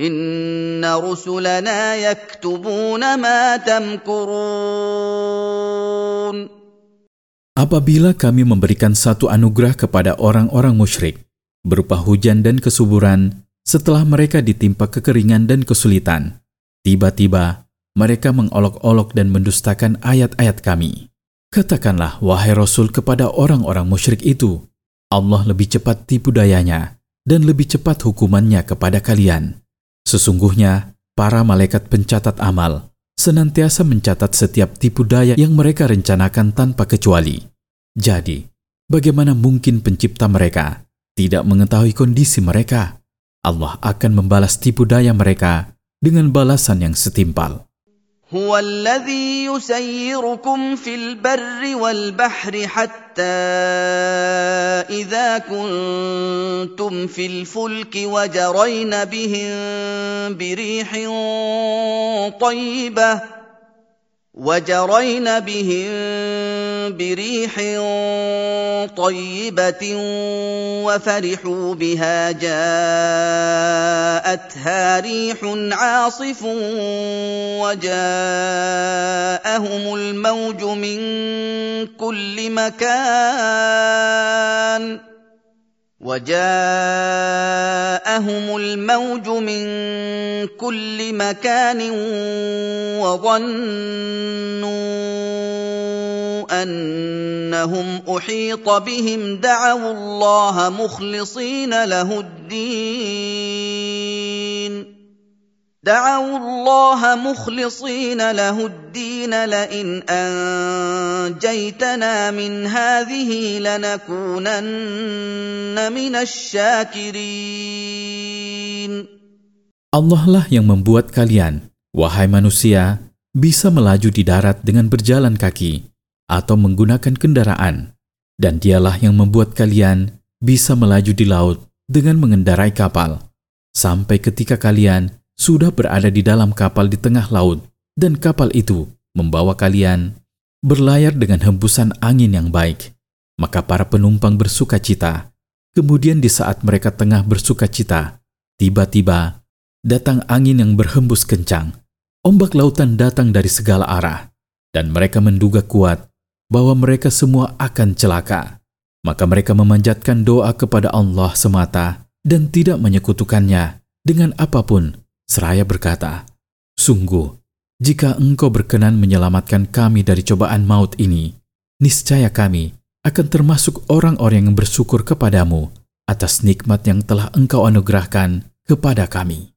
إن رسلنا يكتبون ما تمكرون Apabila kami memberikan satu anugerah kepada orang-orang musyrik, berupa hujan dan kesuburan, setelah mereka ditimpa kekeringan dan kesulitan, tiba-tiba mereka mengolok-olok dan mendustakan ayat-ayat kami. Katakanlah, wahai Rasul kepada orang-orang musyrik itu, Allah lebih cepat tipu dayanya dan lebih cepat hukumannya kepada kalian. Sesungguhnya, para malaikat pencatat amal senantiasa mencatat setiap tipu daya yang mereka rencanakan tanpa kecuali. Jadi, bagaimana mungkin pencipta mereka tidak mengetahui kondisi mereka? Allah akan membalas tipu daya mereka dengan balasan yang setimpal. هو الذي يسيركم في البر والبحر حتى إذا كنتم في الفلك وجرين بهم بريح طيبة وجرين بهم بريح طيبه وفرحوا بها جاءتها ريح عاصف وجاءهم الموج من كل مكان وجاءهم الموج من كل مكان وظنوا انهم احيط بهم دعوا الله مخلصين له الدين دعوا الله مخلصين له الدين لئن انجيتنا من هذه لنكونن من الشاكرين Allah lah yang membuat kalian, wahai manusia, bisa melaju di darat dengan berjalan kaki atau menggunakan kendaraan. Dan dialah yang membuat kalian bisa melaju di laut dengan mengendarai kapal. Sampai ketika kalian sudah berada di dalam kapal di tengah laut, dan kapal itu membawa kalian berlayar dengan hembusan angin yang baik. Maka para penumpang bersuka cita. Kemudian di saat mereka tengah bersuka cita, tiba-tiba datang angin yang berhembus kencang. Ombak lautan datang dari segala arah, dan mereka menduga kuat bahwa mereka semua akan celaka. Maka mereka memanjatkan doa kepada Allah semata dan tidak menyekutukannya dengan apa pun seraya berkata, Sungguh, jika engkau berkenan menyelamatkan kami dari cobaan maut ini, niscaya kami akan termasuk orang-orang yang bersyukur kepadamu atas nikmat yang telah engkau anugerahkan kepada kami.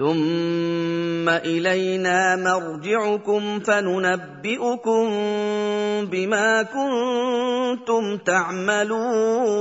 ثم الينا مرجعكم فننبئكم بما كنتم تعملون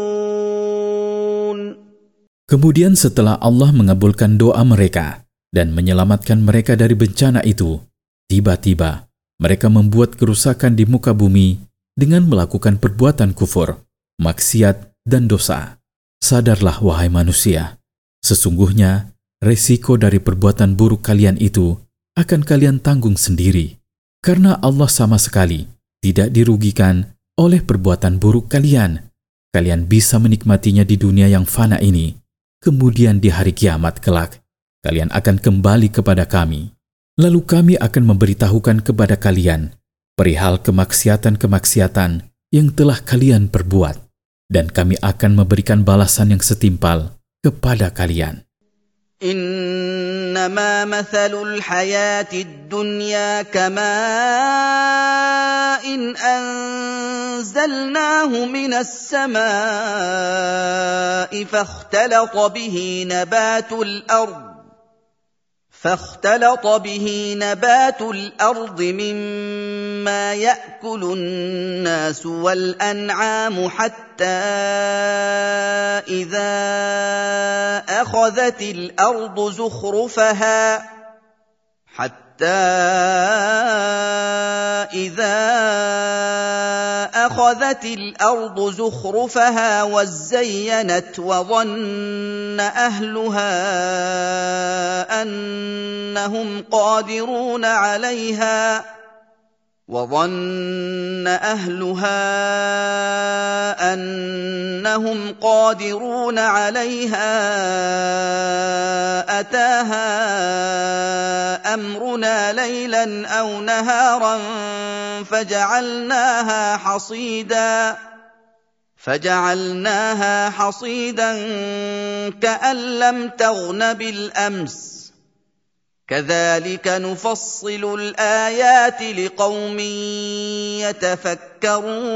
Kemudian setelah Allah mengabulkan doa mereka dan menyelamatkan mereka dari bencana itu, tiba-tiba mereka membuat kerusakan di muka bumi dengan melakukan perbuatan kufur, maksiat, dan dosa. Sadarlah wahai manusia, sesungguhnya resiko dari perbuatan buruk kalian itu akan kalian tanggung sendiri, karena Allah sama sekali tidak dirugikan oleh perbuatan buruk kalian. Kalian bisa menikmatinya di dunia yang fana ini, kemudian di hari kiamat kelak, kalian akan kembali kepada kami. Lalu kami akan memberitahukan kepada kalian perihal kemaksiatan-kemaksiatan yang telah kalian perbuat, dan kami akan memberikan balasan yang setimpal kepada kalian. ان إنما مثل الحياة الدنيا كماء إن أنزلناه من السماء فاختلط به نبات الأرض فاختلط به نبات الأرض مما يأكل الناس والأنعام حتى إذا أخذت الأرض زخرفها حتى إذا أخذت الأرض زخرفها وزينت وظن أهلها انهم قادرون عليها وظن أهلها أنهم قادرون عليها أتاها أمرنا ليلا أو نهارا فجعلناها حصيدا فجعلناها حصيدا كأن لم تغن بالأمس كذلك نفصل الايات لقوم يتفكرون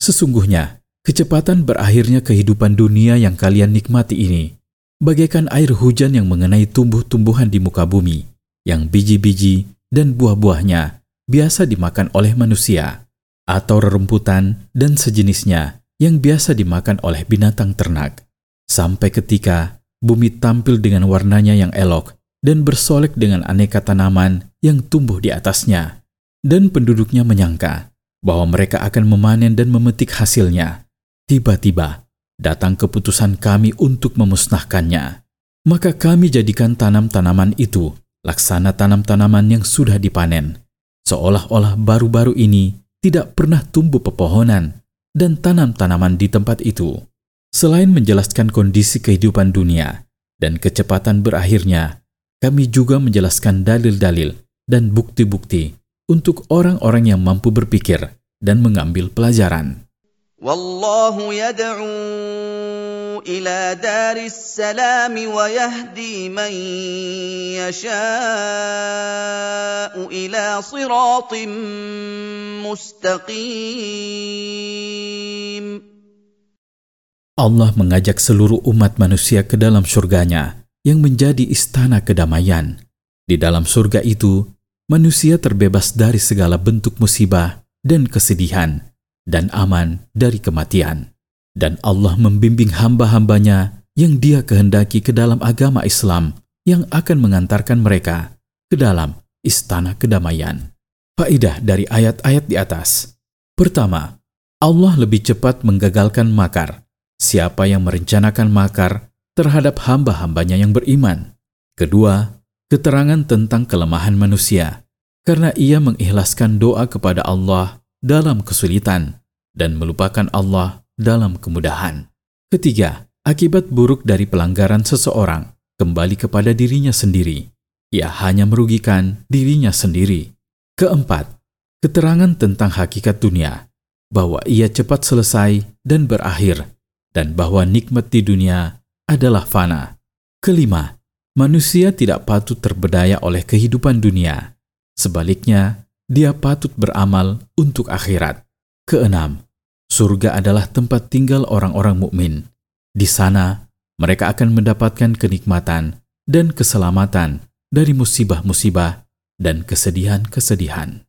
Sesungguhnya, kecepatan berakhirnya kehidupan dunia yang kalian nikmati ini, bagaikan air hujan yang mengenai tumbuh-tumbuhan di muka bumi, yang biji-biji dan buah-buahnya biasa dimakan oleh manusia, atau rerumputan dan sejenisnya yang biasa dimakan oleh binatang ternak, sampai ketika bumi tampil dengan warnanya yang elok dan bersolek dengan aneka tanaman yang tumbuh di atasnya. Dan penduduknya menyangka bahwa mereka akan memanen dan memetik hasilnya. Tiba-tiba datang keputusan kami untuk memusnahkannya. Maka kami jadikan tanam-tanaman itu laksana tanam-tanaman yang sudah dipanen. Seolah-olah baru-baru ini tidak pernah tumbuh pepohonan dan tanam-tanaman di tempat itu. Selain menjelaskan kondisi kehidupan dunia dan kecepatan berakhirnya, kami juga menjelaskan dalil-dalil dan bukti-bukti untuk orang-orang yang mampu berpikir dan mengambil pelajaran. Allah mengajak seluruh umat manusia ke dalam surganya yang menjadi istana kedamaian. Di dalam surga itu, manusia terbebas dari segala bentuk musibah dan kesedihan dan aman dari kematian. Dan Allah membimbing hamba-hambanya yang dia kehendaki ke dalam agama Islam yang akan mengantarkan mereka ke dalam istana kedamaian. Faidah dari ayat-ayat di atas. Pertama, Allah lebih cepat menggagalkan makar siapa yang merencanakan makar terhadap hamba-hambanya yang beriman. Kedua, keterangan tentang kelemahan manusia, karena ia mengikhlaskan doa kepada Allah dalam kesulitan dan melupakan Allah dalam kemudahan. Ketiga, akibat buruk dari pelanggaran seseorang kembali kepada dirinya sendiri. Ia hanya merugikan dirinya sendiri. Keempat, keterangan tentang hakikat dunia, bahwa ia cepat selesai dan berakhir dan bahwa nikmat di dunia adalah fana. Kelima, manusia tidak patut terbedaya oleh kehidupan dunia. Sebaliknya, dia patut beramal untuk akhirat. Keenam, surga adalah tempat tinggal orang-orang mukmin. Di sana, mereka akan mendapatkan kenikmatan dan keselamatan dari musibah-musibah dan kesedihan-kesedihan.